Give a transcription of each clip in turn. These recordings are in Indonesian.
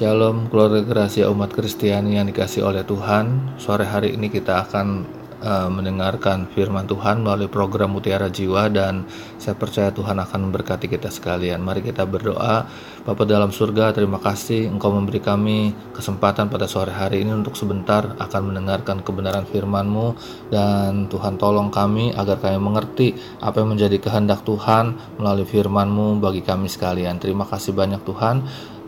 Shalom keluarga Gracia umat Kristiani yang dikasih oleh Tuhan. Sore hari ini kita akan uh, mendengarkan firman Tuhan melalui program Mutiara Jiwa dan saya percaya Tuhan akan memberkati kita sekalian. Mari kita berdoa. Bapa dalam surga, terima kasih Engkau memberi kami kesempatan pada sore hari ini untuk sebentar akan mendengarkan kebenaran firman-Mu dan Tuhan tolong kami agar kami mengerti apa yang menjadi kehendak Tuhan melalui firman-Mu bagi kami sekalian. Terima kasih banyak Tuhan.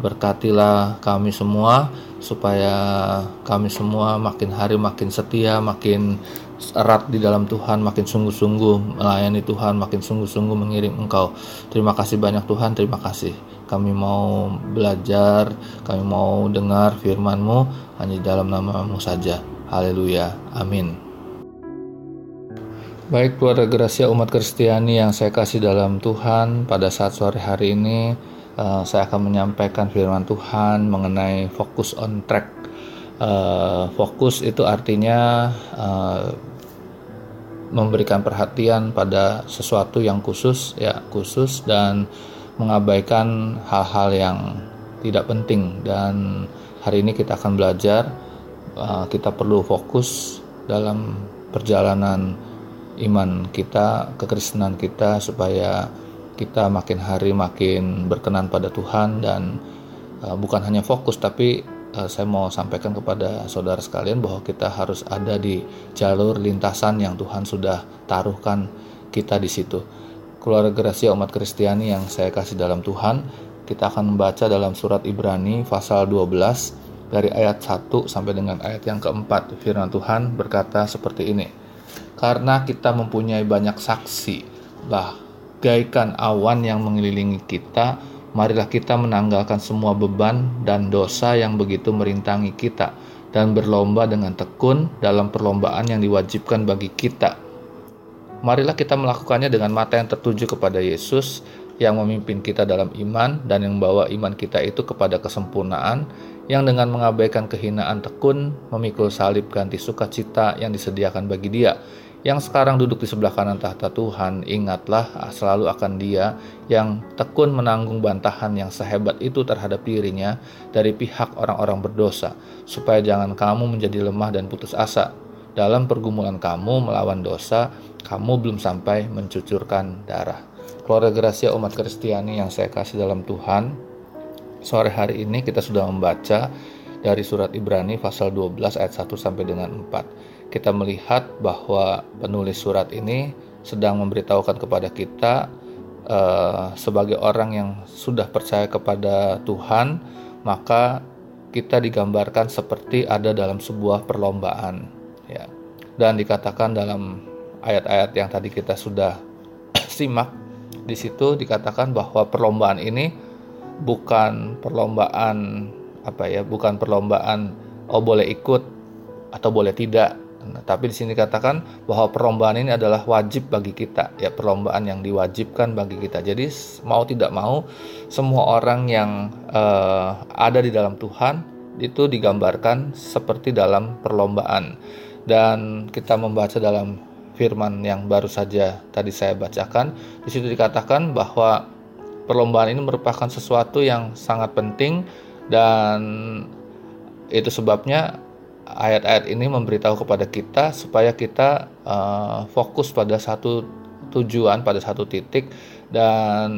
Berkatilah kami semua supaya kami semua makin hari makin setia, makin erat di dalam Tuhan, makin sungguh-sungguh melayani Tuhan, makin sungguh-sungguh mengirim Engkau. Terima kasih banyak Tuhan, terima kasih. Kami mau belajar, kami mau dengar firman-Mu hanya dalam nama-Mu saja. Haleluya. Amin. Baik keluarga Gracia umat Kristiani yang saya kasih dalam Tuhan pada saat sore hari ini uh, saya akan menyampaikan firman Tuhan mengenai fokus on track. Uh, fokus itu artinya uh, memberikan perhatian pada sesuatu yang khusus, ya khusus dan mengabaikan hal-hal yang tidak penting. Dan hari ini kita akan belajar kita perlu fokus dalam perjalanan iman kita, kekristenan kita supaya kita makin hari makin berkenan pada Tuhan dan uh, bukan hanya fokus tapi uh, saya mau sampaikan kepada saudara sekalian bahwa kita harus ada di jalur lintasan yang Tuhan sudah taruhkan kita di situ. Keluarga Gracia umat Kristiani yang saya kasih dalam Tuhan, kita akan membaca dalam surat Ibrani pasal 12 dari ayat 1 sampai dengan ayat yang keempat. Firman Tuhan berkata seperti ini. Karena kita mempunyai banyak saksi bah bagaikan awan yang mengelilingi kita, marilah kita menanggalkan semua beban dan dosa yang begitu merintangi kita dan berlomba dengan tekun dalam perlombaan yang diwajibkan bagi kita. Marilah kita melakukannya dengan mata yang tertuju kepada Yesus yang memimpin kita dalam iman dan yang membawa iman kita itu kepada kesempurnaan yang dengan mengabaikan kehinaan tekun memikul salib ganti sukacita yang disediakan bagi dia yang sekarang duduk di sebelah kanan tahta Tuhan, ingatlah selalu akan Dia yang tekun menanggung bantahan yang sehebat itu terhadap dirinya dari pihak orang-orang berdosa, supaya jangan kamu menjadi lemah dan putus asa. Dalam pergumulan kamu melawan dosa, kamu belum sampai mencucurkan darah. Keluarga Gracia umat Kristiani yang saya kasih dalam Tuhan, sore hari ini kita sudah membaca dari surat Ibrani pasal 12 ayat 1 sampai dengan 4 kita melihat bahwa penulis surat ini sedang memberitahukan kepada kita uh, sebagai orang yang sudah percaya kepada Tuhan, maka kita digambarkan seperti ada dalam sebuah perlombaan, ya. Dan dikatakan dalam ayat-ayat yang tadi kita sudah simak di situ dikatakan bahwa perlombaan ini bukan perlombaan apa ya, bukan perlombaan oh boleh ikut atau boleh tidak Nah, tapi di sini katakan bahwa perlombaan ini adalah wajib bagi kita, ya perlombaan yang diwajibkan bagi kita. Jadi mau tidak mau semua orang yang uh, ada di dalam Tuhan itu digambarkan seperti dalam perlombaan. Dan kita membaca dalam firman yang baru saja tadi saya bacakan, di situ dikatakan bahwa perlombaan ini merupakan sesuatu yang sangat penting dan itu sebabnya ayat-ayat ini memberitahu kepada kita supaya kita uh, fokus pada satu tujuan pada satu titik. Dan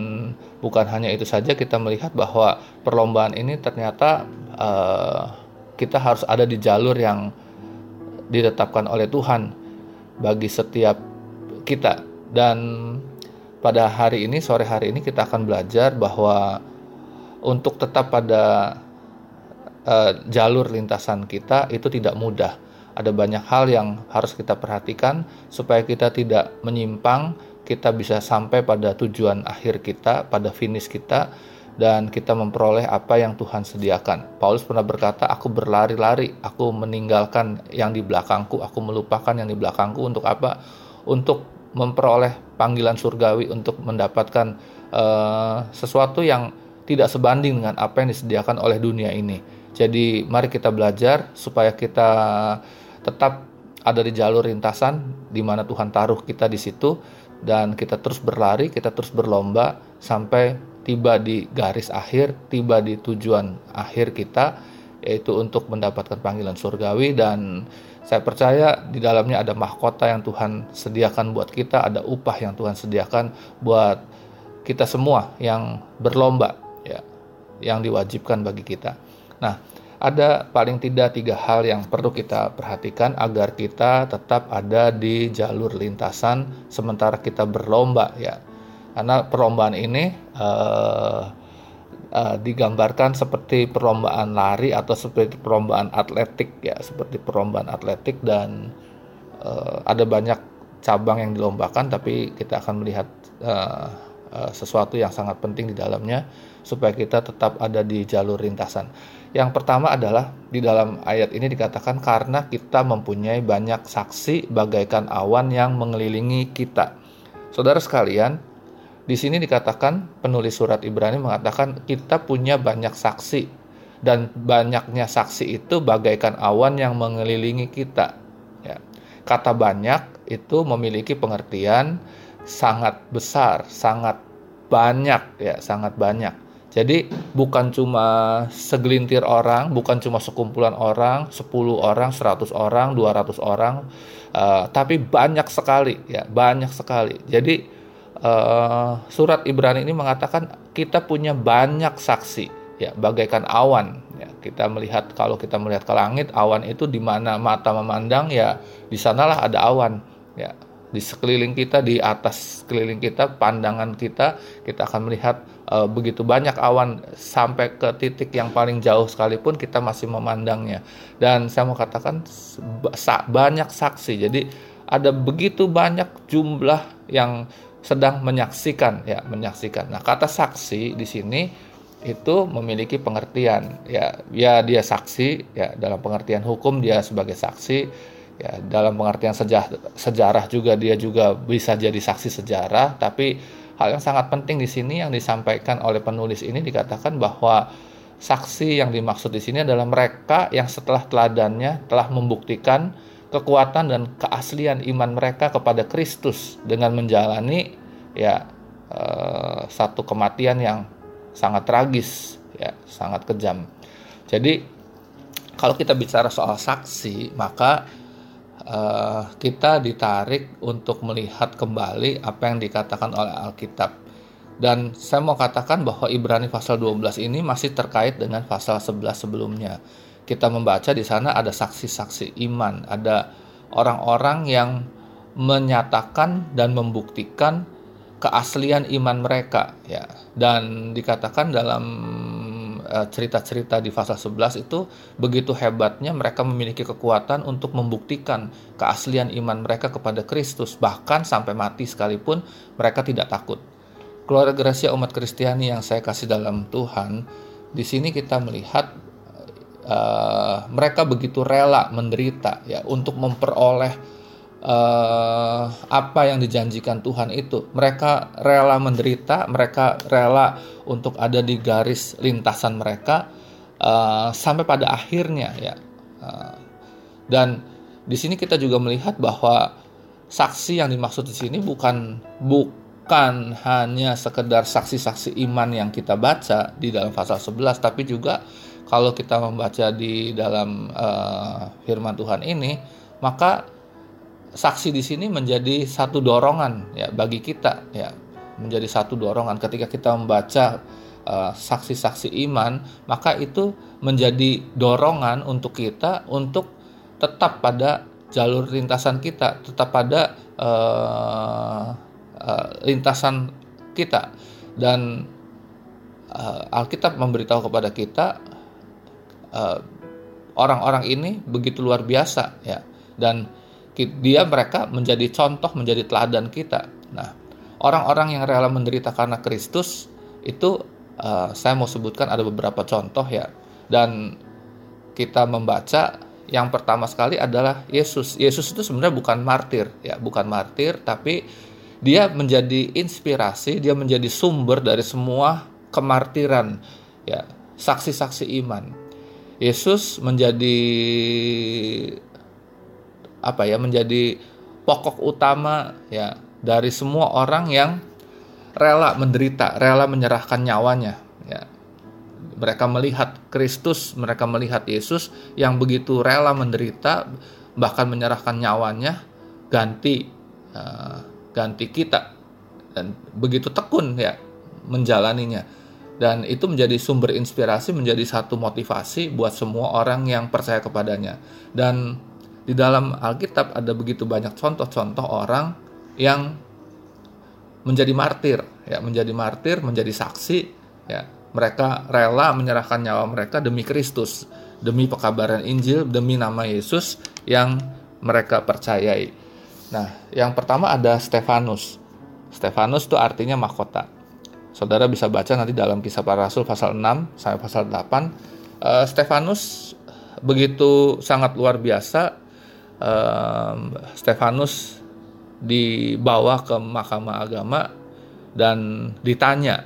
bukan hanya itu saja kita melihat bahwa perlombaan ini ternyata uh, kita harus ada di jalur yang ditetapkan oleh Tuhan bagi setiap kita. Dan pada hari ini sore hari ini kita akan belajar bahwa untuk tetap pada uh, jalur lintasan kita itu tidak mudah. Ada banyak hal yang harus kita perhatikan supaya kita tidak menyimpang, kita bisa sampai pada tujuan akhir kita, pada finish kita dan kita memperoleh apa yang Tuhan sediakan. Paulus pernah berkata, "Aku berlari-lari, aku meninggalkan yang di belakangku, aku melupakan yang di belakangku untuk apa? Untuk memperoleh panggilan surgawi untuk mendapatkan uh, sesuatu yang tidak sebanding dengan apa yang disediakan oleh dunia ini." Jadi mari kita belajar supaya kita tetap ada di jalur lintasan di mana Tuhan taruh kita di situ dan kita terus berlari, kita terus berlomba sampai tiba di garis akhir, tiba di tujuan akhir kita yaitu untuk mendapatkan panggilan surgawi dan saya percaya di dalamnya ada mahkota yang Tuhan sediakan buat kita, ada upah yang Tuhan sediakan buat kita semua yang berlomba ya, yang diwajibkan bagi kita. Nah, ada paling tidak tiga hal yang perlu kita perhatikan agar kita tetap ada di jalur lintasan sementara kita berlomba ya. Karena perlombaan ini uh, uh, digambarkan seperti perlombaan lari atau seperti perlombaan atletik ya seperti perlombaan atletik dan uh, ada banyak cabang yang dilombakan tapi kita akan melihat uh, sesuatu yang sangat penting di dalamnya supaya kita tetap ada di jalur lintasan. Yang pertama adalah di dalam ayat ini dikatakan karena kita mempunyai banyak saksi bagaikan awan yang mengelilingi kita. Saudara sekalian, di sini dikatakan penulis surat Ibrani mengatakan kita punya banyak saksi dan banyaknya saksi itu bagaikan awan yang mengelilingi kita. Ya. Kata banyak itu memiliki pengertian sangat besar, sangat banyak ya, sangat banyak. Jadi bukan cuma segelintir orang, bukan cuma sekumpulan orang, 10 orang, 100 orang, 200 orang, uh, tapi banyak sekali ya, banyak sekali. Jadi uh, surat Ibrani ini mengatakan kita punya banyak saksi ya bagaikan awan ya kita melihat kalau kita melihat ke langit awan itu di mana mata memandang ya di sanalah ada awan ya di sekeliling kita di atas sekeliling kita pandangan kita kita akan melihat uh, begitu banyak awan sampai ke titik yang paling jauh sekalipun kita masih memandangnya. Dan saya mau katakan banyak saksi. Jadi ada begitu banyak jumlah yang sedang menyaksikan ya menyaksikan. Nah kata saksi di sini itu memiliki pengertian. Ya ya dia saksi ya dalam pengertian hukum dia sebagai saksi ya dalam pengertian sejarah, sejarah juga dia juga bisa jadi saksi sejarah tapi hal yang sangat penting di sini yang disampaikan oleh penulis ini dikatakan bahwa saksi yang dimaksud di sini adalah mereka yang setelah teladannya telah membuktikan kekuatan dan keaslian iman mereka kepada Kristus dengan menjalani ya eh, satu kematian yang sangat tragis ya sangat kejam. Jadi kalau kita bicara soal saksi maka eh, kita ditarik untuk melihat kembali apa yang dikatakan oleh Alkitab. Dan saya mau katakan bahwa Ibrani pasal 12 ini masih terkait dengan pasal 11 sebelumnya kita membaca di sana ada saksi-saksi iman, ada orang-orang yang menyatakan dan membuktikan keaslian iman mereka ya. Dan dikatakan dalam cerita-cerita di pasal 11 itu begitu hebatnya mereka memiliki kekuatan untuk membuktikan keaslian iman mereka kepada Kristus bahkan sampai mati sekalipun mereka tidak takut. Keluarga Gracia umat Kristiani yang saya kasih dalam Tuhan, di sini kita melihat uh, mereka begitu rela menderita ya untuk memperoleh uh, apa yang dijanjikan Tuhan itu. Mereka rela menderita, mereka rela untuk ada di garis lintasan mereka uh, sampai pada akhirnya ya. Uh, dan di sini kita juga melihat bahwa saksi yang dimaksud di sini bukan bukan hanya sekedar saksi-saksi iman yang kita baca di dalam pasal 11 tapi juga kalau kita membaca di dalam uh, firman Tuhan ini, maka saksi di sini menjadi satu dorongan ya bagi kita ya, menjadi satu dorongan. Ketika kita membaca uh, saksi-saksi iman, maka itu menjadi dorongan untuk kita untuk tetap pada jalur lintasan kita, tetap pada uh, uh, lintasan kita. Dan uh, Alkitab memberitahu kepada kita orang eh, orang-orang ini begitu luar biasa ya. Dan dia mereka menjadi contoh menjadi teladan kita. Nah, orang-orang yang rela menderita karena Kristus itu uh, saya mau sebutkan ada beberapa contoh ya dan kita membaca yang pertama sekali adalah Yesus. Yesus itu sebenarnya bukan martir ya, bukan martir tapi dia menjadi inspirasi, dia menjadi sumber dari semua kemartiran ya, saksi-saksi iman. Yesus menjadi apa ya menjadi pokok utama ya dari semua orang yang rela menderita, rela menyerahkan nyawanya. Ya. Mereka melihat Kristus, mereka melihat Yesus yang begitu rela menderita, bahkan menyerahkan nyawanya ganti uh, ganti kita dan begitu tekun ya menjalaninya dan itu menjadi sumber inspirasi menjadi satu motivasi buat semua orang yang percaya kepadanya dan di dalam Alkitab ada begitu banyak contoh-contoh orang yang menjadi martir ya menjadi martir menjadi saksi ya mereka rela menyerahkan nyawa mereka demi Kristus demi pekabaran Injil demi nama Yesus yang mereka percayai nah yang pertama ada Stefanus Stefanus itu artinya mahkota Saudara bisa baca nanti dalam kisah para rasul pasal 6 sampai pasal 8. Uh, eh, Stefanus begitu sangat luar biasa. Uh, Stefanus dibawa ke mahkamah agama dan ditanya.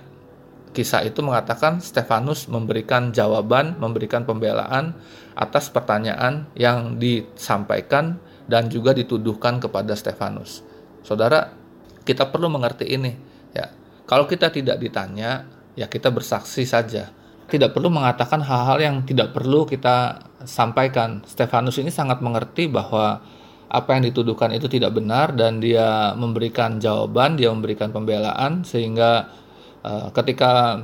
Kisah itu mengatakan Stefanus memberikan jawaban, memberikan pembelaan atas pertanyaan yang disampaikan dan juga dituduhkan kepada Stefanus. Saudara, kita perlu mengerti ini, ya kalau kita tidak ditanya, ya kita bersaksi saja. Tidak perlu mengatakan hal-hal yang tidak perlu kita sampaikan. Stefanus ini sangat mengerti bahwa apa yang dituduhkan itu tidak benar dan dia memberikan jawaban, dia memberikan pembelaan sehingga uh, ketika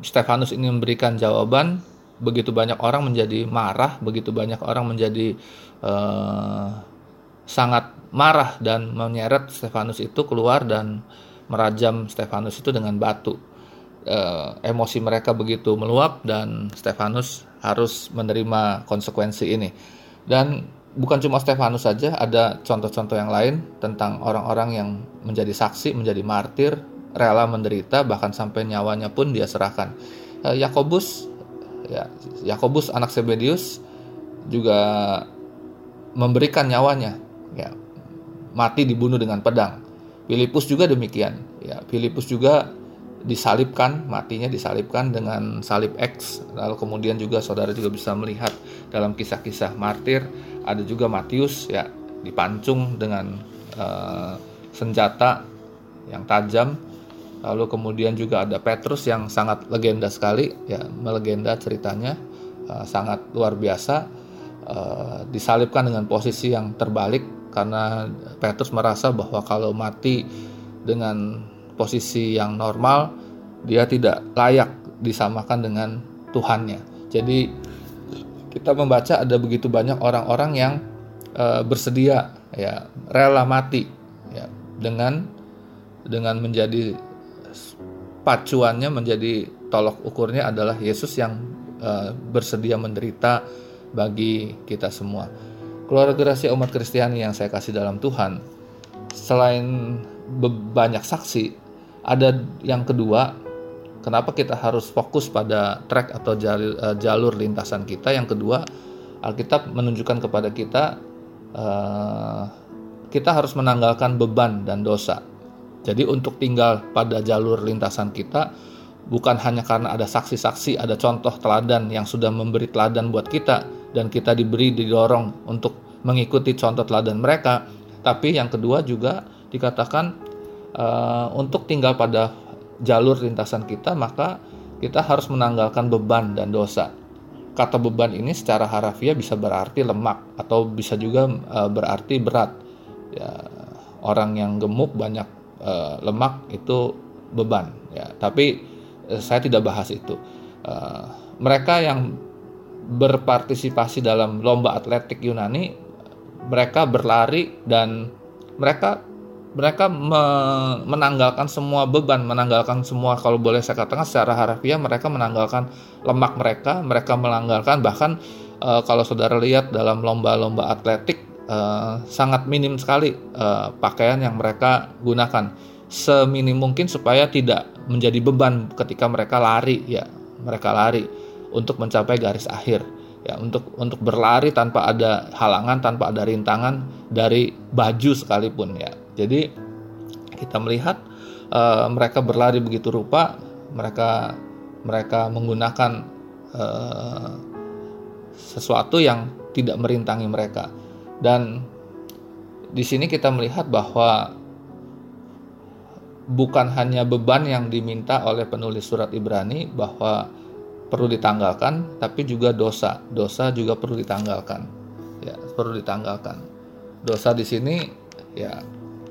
Stefanus ini memberikan jawaban, begitu banyak orang menjadi marah, begitu banyak orang menjadi uh, sangat marah dan menyeret Stefanus itu keluar dan merajam Stefanus itu dengan batu. E, emosi mereka begitu meluap dan Stefanus harus menerima konsekuensi ini. Dan bukan cuma Stefanus saja, ada contoh-contoh yang lain tentang orang-orang yang menjadi saksi, menjadi martir, rela menderita bahkan sampai nyawanya pun dia serahkan. Eh, Yakobus ya Yakobus anak Sebedius juga memberikan nyawanya ya mati dibunuh dengan pedang Filipus juga demikian. Ya, Filipus juga disalibkan, matinya disalibkan dengan salib X. Lalu kemudian juga saudara juga bisa melihat dalam kisah-kisah martir ada juga Matius ya dipancung dengan uh, senjata yang tajam. Lalu kemudian juga ada Petrus yang sangat legenda sekali ya, melegenda ceritanya uh, sangat luar biasa uh, disalibkan dengan posisi yang terbalik karena Petrus merasa bahwa kalau mati dengan posisi yang normal dia tidak layak disamakan dengan Tuhannya. Jadi kita membaca ada begitu banyak orang-orang yang e, bersedia ya rela mati ya dengan dengan menjadi pacuannya menjadi tolok ukurnya adalah Yesus yang e, bersedia menderita bagi kita semua keluarga rahasia umat Kristiani yang saya kasih dalam Tuhan, selain banyak saksi, ada yang kedua, kenapa kita harus fokus pada track atau jalur, uh, jalur lintasan kita? Yang kedua, Alkitab menunjukkan kepada kita, uh, kita harus menanggalkan beban dan dosa. Jadi untuk tinggal pada jalur lintasan kita, bukan hanya karena ada saksi-saksi, ada contoh teladan yang sudah memberi teladan buat kita, dan kita diberi didorong untuk mengikuti contoh teladan mereka. Tapi yang kedua juga dikatakan uh, untuk tinggal pada jalur lintasan kita maka kita harus menanggalkan beban dan dosa. Kata beban ini secara harafiah bisa berarti lemak atau bisa juga uh, berarti berat. Ya, orang yang gemuk banyak uh, lemak itu beban. Ya, tapi uh, saya tidak bahas itu. Uh, mereka yang berpartisipasi dalam lomba atletik Yunani mereka berlari dan mereka mereka me menanggalkan semua beban, menanggalkan semua kalau boleh saya katakan secara harafiah mereka menanggalkan lemak mereka, mereka menanggalkan bahkan e, kalau saudara lihat dalam lomba-lomba atletik e, sangat minim sekali e, pakaian yang mereka gunakan. Seminim mungkin supaya tidak menjadi beban ketika mereka lari ya mereka lari untuk mencapai garis akhir ya untuk untuk berlari tanpa ada halangan tanpa ada rintangan dari baju sekalipun ya jadi kita melihat uh, mereka berlari begitu rupa mereka mereka menggunakan uh, sesuatu yang tidak merintangi mereka dan di sini kita melihat bahwa bukan hanya beban yang diminta oleh penulis surat Ibrani bahwa perlu ditanggalkan, tapi juga dosa. Dosa juga perlu ditanggalkan. Ya, perlu ditanggalkan. Dosa di sini ya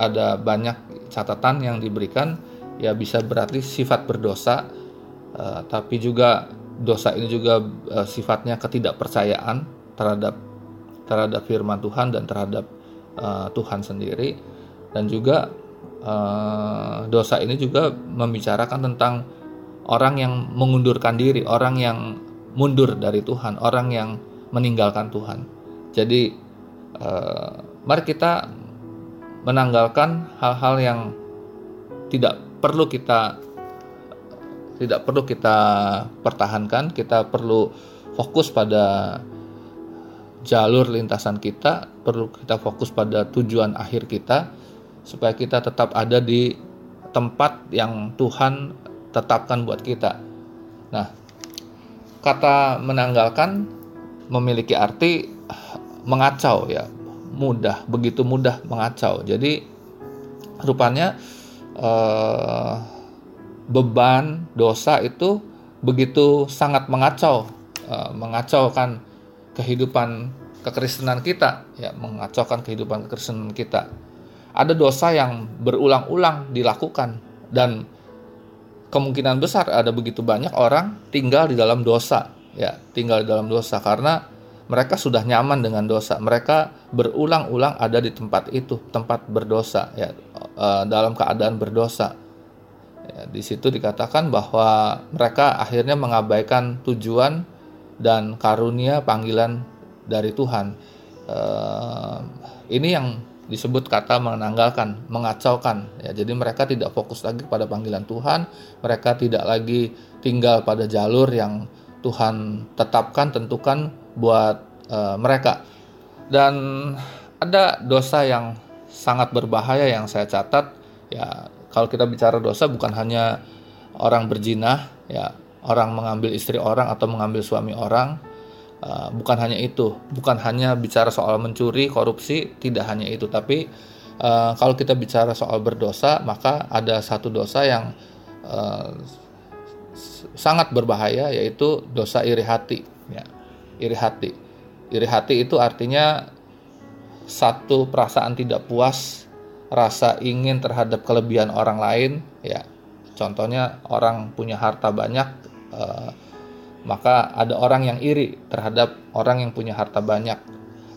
ada banyak catatan yang diberikan ya bisa berarti sifat berdosa uh, tapi juga dosa ini juga uh, sifatnya ketidakpercayaan terhadap terhadap firman Tuhan dan terhadap uh, Tuhan sendiri dan juga uh, dosa ini juga membicarakan tentang orang yang mengundurkan diri, orang yang mundur dari Tuhan, orang yang meninggalkan Tuhan. Jadi uh, mari kita menanggalkan hal-hal yang tidak perlu kita tidak perlu kita pertahankan, kita perlu fokus pada jalur lintasan kita, perlu kita fokus pada tujuan akhir kita supaya kita tetap ada di tempat yang Tuhan tetapkan buat kita. Nah, kata menanggalkan memiliki arti mengacau ya, mudah, begitu mudah mengacau. Jadi rupanya eh, beban dosa itu begitu sangat mengacau, eh, mengacaukan kehidupan kekristenan kita, ya, mengacaukan kehidupan kekristenan kita ada dosa yang berulang-ulang dilakukan dan kemungkinan besar ada begitu banyak orang tinggal di dalam dosa ya tinggal di dalam dosa karena mereka sudah nyaman dengan dosa. Mereka berulang-ulang ada di tempat itu tempat berdosa ya eh, dalam keadaan berdosa. Ya, di situ dikatakan bahwa mereka akhirnya mengabaikan tujuan dan karunia panggilan dari Tuhan. Uh, ini yang disebut kata menanggalkan, mengacaukan. Ya, jadi mereka tidak fokus lagi pada panggilan Tuhan, mereka tidak lagi tinggal pada jalur yang Tuhan tetapkan, tentukan buat uh, mereka. Dan ada dosa yang sangat berbahaya yang saya catat. Ya, kalau kita bicara dosa bukan hanya orang berjinah, ya, orang mengambil istri orang atau mengambil suami orang, Eh, bukan hanya itu, bukan hanya bicara soal mencuri, korupsi, tidak hanya itu, tapi uh, kalau kita bicara soal berdosa, maka ada satu dosa yang uh, sangat berbahaya, yaitu dosa iri hati. Ya, iri hati, iri hati itu artinya satu perasaan tidak puas, rasa ingin terhadap kelebihan orang lain. Ya, contohnya orang punya harta banyak. Uh, maka ada orang yang iri terhadap orang yang punya harta banyak.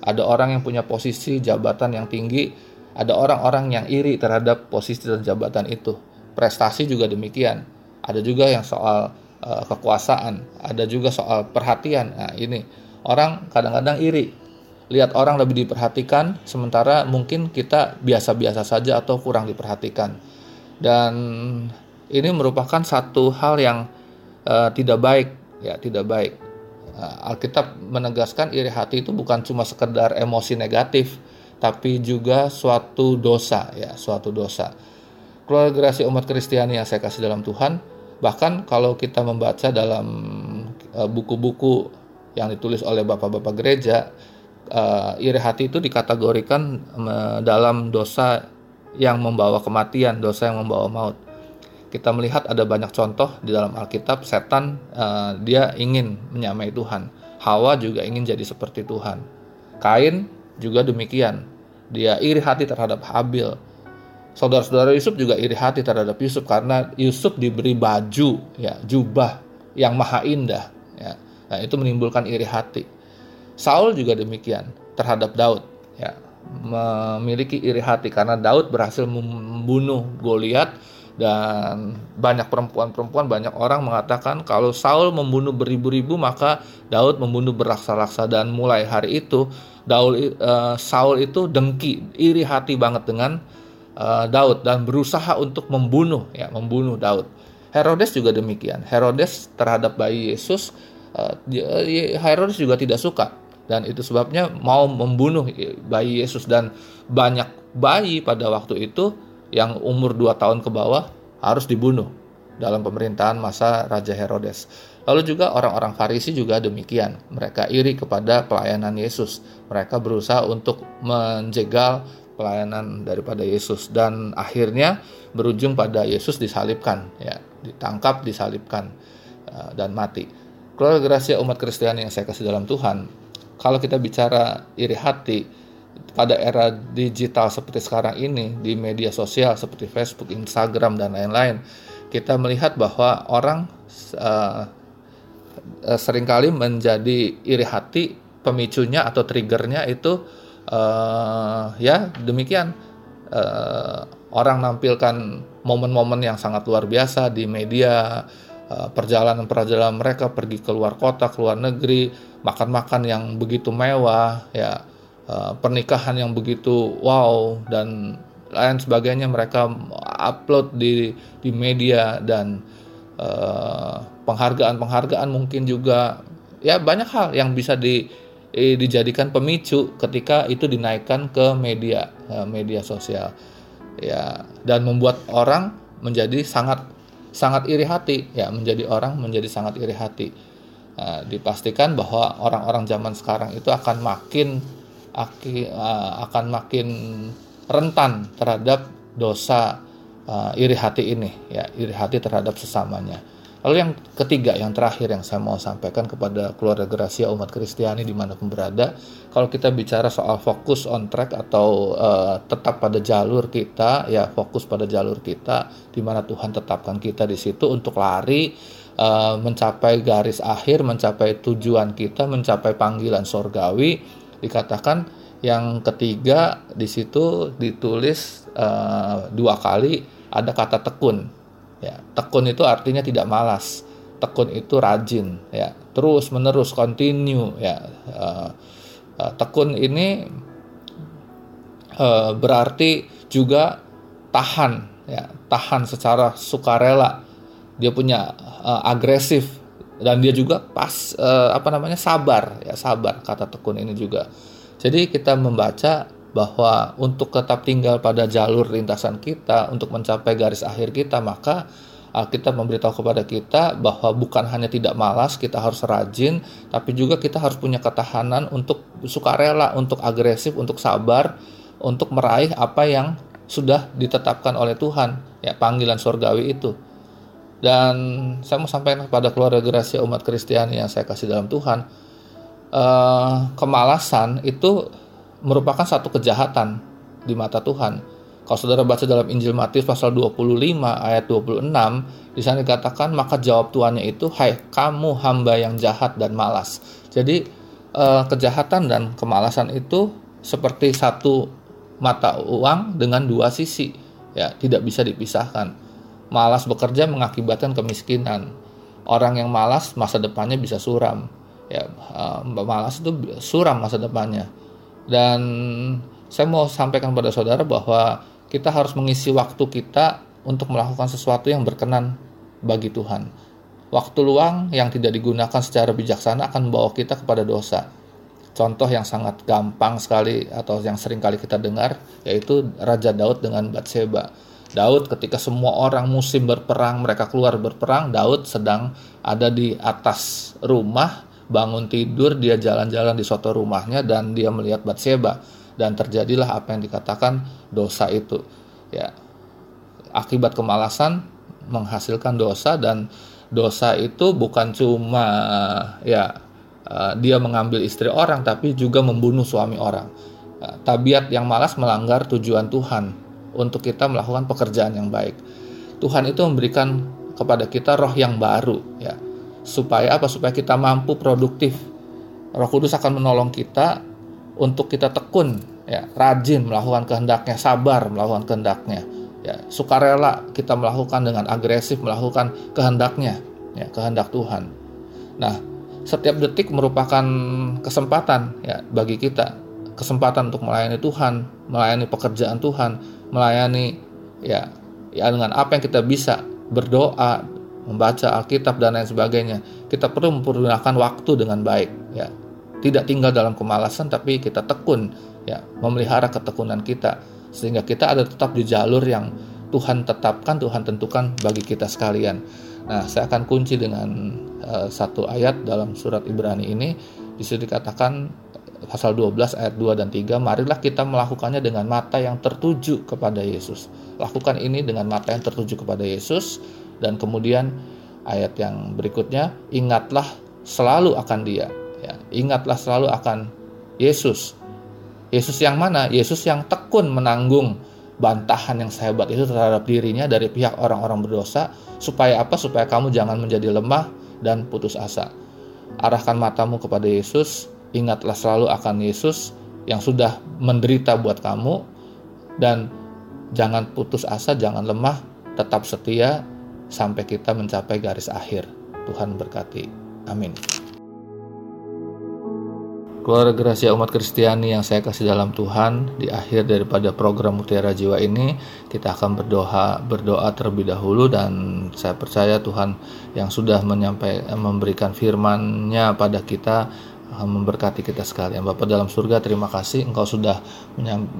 Ada orang yang punya posisi jabatan yang tinggi, ada orang-orang yang iri terhadap posisi dan jabatan itu. Prestasi juga demikian. Ada juga yang soal uh, kekuasaan, ada juga soal perhatian. Nah, ini orang kadang-kadang iri. Lihat orang lebih diperhatikan sementara mungkin kita biasa-biasa saja atau kurang diperhatikan. Dan ini merupakan satu hal yang uh, tidak baik ya tidak baik. Nah, Alkitab menegaskan iri hati itu bukan cuma sekedar emosi negatif, tapi juga suatu dosa ya, suatu dosa. Keluarga gerasi umat Kristiani yang saya kasih dalam Tuhan, bahkan kalau kita membaca dalam uh, buku-buku yang ditulis oleh bapak-bapak gereja, uh, iri hati itu dikategorikan uh, dalam dosa yang membawa kematian, dosa yang membawa maut kita melihat ada banyak contoh di dalam Alkitab setan dia ingin menyamai Tuhan. Hawa juga ingin jadi seperti Tuhan. Kain juga demikian. Dia iri hati terhadap Habil. Saudara-saudara Yusuf juga iri hati terhadap Yusuf karena Yusuf diberi baju ya jubah yang maha indah ya. Nah, itu menimbulkan iri hati. Saul juga demikian terhadap Daud ya memiliki iri hati karena Daud berhasil membunuh Goliat dan banyak perempuan-perempuan banyak orang mengatakan kalau Saul membunuh beribu-ribu maka Daud membunuh beraksa-raksa dan mulai hari itu Daud uh, Saul itu dengki iri hati banget dengan uh, Daud dan berusaha untuk membunuh ya membunuh Daud Herodes juga demikian Herodes terhadap bayi Yesus uh, Herodes juga tidak suka dan itu sebabnya mau membunuh bayi Yesus dan banyak bayi pada waktu itu yang umur 2 tahun ke bawah harus dibunuh dalam pemerintahan masa Raja Herodes. Lalu juga orang-orang Farisi juga demikian. Mereka iri kepada pelayanan Yesus. Mereka berusaha untuk menjegal pelayanan daripada Yesus. Dan akhirnya berujung pada Yesus disalibkan ya ditangkap disalibkan uh, dan mati. Keluarga Gracia umat Kristiani yang saya kasih dalam Tuhan kalau kita bicara iri hati pada era digital seperti sekarang ini di media sosial seperti Facebook, Instagram dan lain-lain kita melihat bahwa orang uh, sering kali menjadi iri hati pemicunya atau triggernya itu uh, ya demikian. Uh, orang nampilkan momen-momen yang sangat luar biasa di media perjalanan-perjalanan mereka pergi ke luar kota, ke luar negeri, makan-makan yang begitu mewah, ya pernikahan yang begitu wow dan lain sebagainya mereka upload di di media dan penghargaan-penghargaan mungkin juga ya banyak hal yang bisa di eh, dijadikan pemicu ketika itu dinaikkan ke media eh, media sosial. Ya dan membuat orang menjadi sangat sangat iri hati. Ya menjadi orang menjadi sangat iri hati. Uh, dipastikan bahwa orang-orang zaman sekarang itu akan makin aki, akan makin rentan terhadap dosa uh, iri hati ini. Ya iri hati terhadap sesamanya Lalu yang ketiga, yang terakhir yang saya mau sampaikan kepada keluarga Gracia umat Kristiani di mana pun berada, kalau kita bicara soal fokus on track atau uh, tetap pada jalur kita, ya fokus pada jalur kita, di mana Tuhan tetapkan kita di situ untuk lari uh, mencapai garis akhir, mencapai tujuan kita, mencapai panggilan sorgawi, dikatakan yang ketiga di situ ditulis uh, dua kali ada kata tekun Ya, tekun itu artinya tidak malas. Tekun itu rajin, ya, terus menerus, continue, ya. Uh, uh, tekun ini uh, berarti juga tahan, ya, tahan secara sukarela. Dia punya uh, agresif dan dia juga pas uh, apa namanya sabar, ya sabar kata tekun ini juga. Jadi kita membaca bahwa untuk tetap tinggal pada jalur lintasan kita untuk mencapai garis akhir kita maka Alkitab memberitahu kepada kita bahwa bukan hanya tidak malas kita harus rajin tapi juga kita harus punya ketahanan untuk sukarela untuk agresif untuk sabar untuk meraih apa yang sudah ditetapkan oleh Tuhan ya panggilan surgawi itu. Dan saya mau sampaikan kepada keluarga Gracia umat Kristiani yang saya kasih dalam Tuhan uh, kemalasan itu merupakan satu kejahatan di mata Tuhan. Kalau saudara baca dalam Injil Matius pasal 25 ayat 26, di sana dikatakan maka jawab tuannya itu, "Hai kamu hamba yang jahat dan malas." Jadi eh, kejahatan dan kemalasan itu seperti satu mata uang dengan dua sisi, ya, tidak bisa dipisahkan. Malas bekerja mengakibatkan kemiskinan. Orang yang malas masa depannya bisa suram. Ya, eh, malas itu suram masa depannya dan saya mau sampaikan pada saudara bahwa kita harus mengisi waktu kita untuk melakukan sesuatu yang berkenan bagi Tuhan. Waktu luang yang tidak digunakan secara bijaksana akan membawa kita kepada dosa. Contoh yang sangat gampang sekali atau yang sering kali kita dengar yaitu Raja Daud dengan Batseba. Daud ketika semua orang musim berperang, mereka keluar berperang, Daud sedang ada di atas rumah bangun tidur dia jalan-jalan di suatu rumahnya dan dia melihat Batseba dan terjadilah apa yang dikatakan dosa itu. Ya. Akibat kemalasan menghasilkan dosa dan dosa itu bukan cuma ya uh, dia mengambil istri orang tapi juga membunuh suami orang. Uh, tabiat yang malas melanggar tujuan Tuhan untuk kita melakukan pekerjaan yang baik. Tuhan itu memberikan kepada kita roh yang baru ya supaya apa? Supaya kita mampu produktif. Roh Kudus akan menolong kita untuk kita tekun ya rajin melakukan kehendaknya sabar melakukan kehendaknya ya. Sukarela kita melakukan dengan agresif melakukan kehendaknya ya kehendak Tuhan. Nah setiap detik merupakan kesempatan ya bagi kita. Kesempatan untuk melayani Tuhan melayani pekerjaan Tuhan melayani ya ya dengan apa yang kita bisa berdoa membaca Alkitab dan lain sebagainya. Kita perlu mempergunakan waktu dengan baik, ya. Tidak tinggal dalam kemalasan tapi kita tekun, ya, memelihara ketekunan kita sehingga kita ada tetap di jalur yang Tuhan tetapkan, Tuhan tentukan bagi kita sekalian. Nah, saya akan kunci dengan uh, satu ayat dalam surat Ibrani ini. Di situ dikatakan pasal 12 ayat 2 dan 3, marilah kita melakukannya dengan mata yang tertuju kepada Yesus. Lakukan ini dengan mata yang tertuju kepada Yesus dan kemudian ayat yang berikutnya, ingatlah selalu akan Dia. Ya, ingatlah selalu akan Yesus. Yesus yang mana? Yesus yang tekun menanggung bantahan yang sehebat itu terhadap dirinya dari pihak orang-orang berdosa supaya apa? Supaya kamu jangan menjadi lemah dan putus asa. Arahkan matamu kepada Yesus, ingatlah selalu akan Yesus yang sudah menderita buat kamu dan jangan putus asa, jangan lemah, tetap setia sampai kita mencapai garis akhir. Tuhan berkati. Amin. Keluarga Gracia umat Kristiani yang saya kasih dalam Tuhan, di akhir daripada program Mutiara Jiwa ini, kita akan berdoa berdoa terlebih dahulu dan saya percaya Tuhan yang sudah menyampaikan memberikan firman-Nya pada kita memberkati kita sekalian. Bapak dalam surga, terima kasih Engkau sudah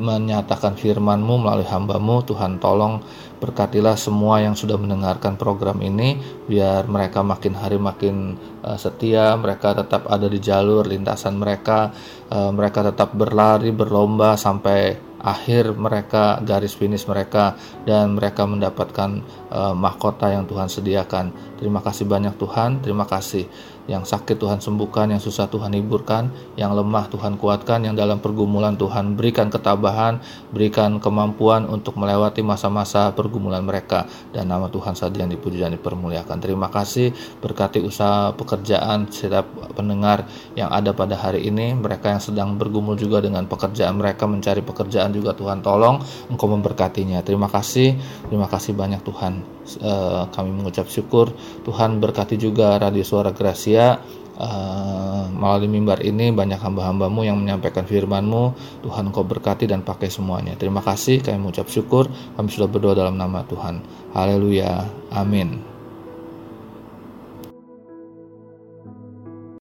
menyatakan firman-Mu melalui hamba-Mu. Tuhan tolong berkatilah semua yang sudah mendengarkan program ini, biar mereka makin hari makin uh, setia, mereka tetap ada di jalur lintasan mereka, uh, mereka tetap berlari, berlomba sampai akhir mereka garis finish mereka dan mereka mendapatkan uh, mahkota yang Tuhan sediakan. Terima kasih banyak Tuhan, terima kasih. Yang sakit Tuhan sembuhkan, yang susah Tuhan hiburkan, yang lemah Tuhan kuatkan, yang dalam pergumulan Tuhan berikan ketabahan, berikan kemampuan untuk melewati masa-masa pergumulan mereka. Dan nama Tuhan saja yang dipuji dan dipermuliakan. Terima kasih. Berkati usaha pekerjaan setiap pendengar yang ada pada hari ini, mereka yang sedang bergumul juga dengan pekerjaan mereka mencari pekerjaan juga Tuhan tolong Engkau memberkatinya. Terima kasih, terima kasih banyak Tuhan. Uh, kami mengucap syukur. Tuhan berkati juga Radio Suara Gracia. Uh, melalui mimbar ini banyak hamba-hambamu yang menyampaikan firmanmu. Tuhan kau berkati dan pakai semuanya. Terima kasih kami mengucap syukur. Kami sudah berdoa dalam nama Tuhan. Haleluya. Amin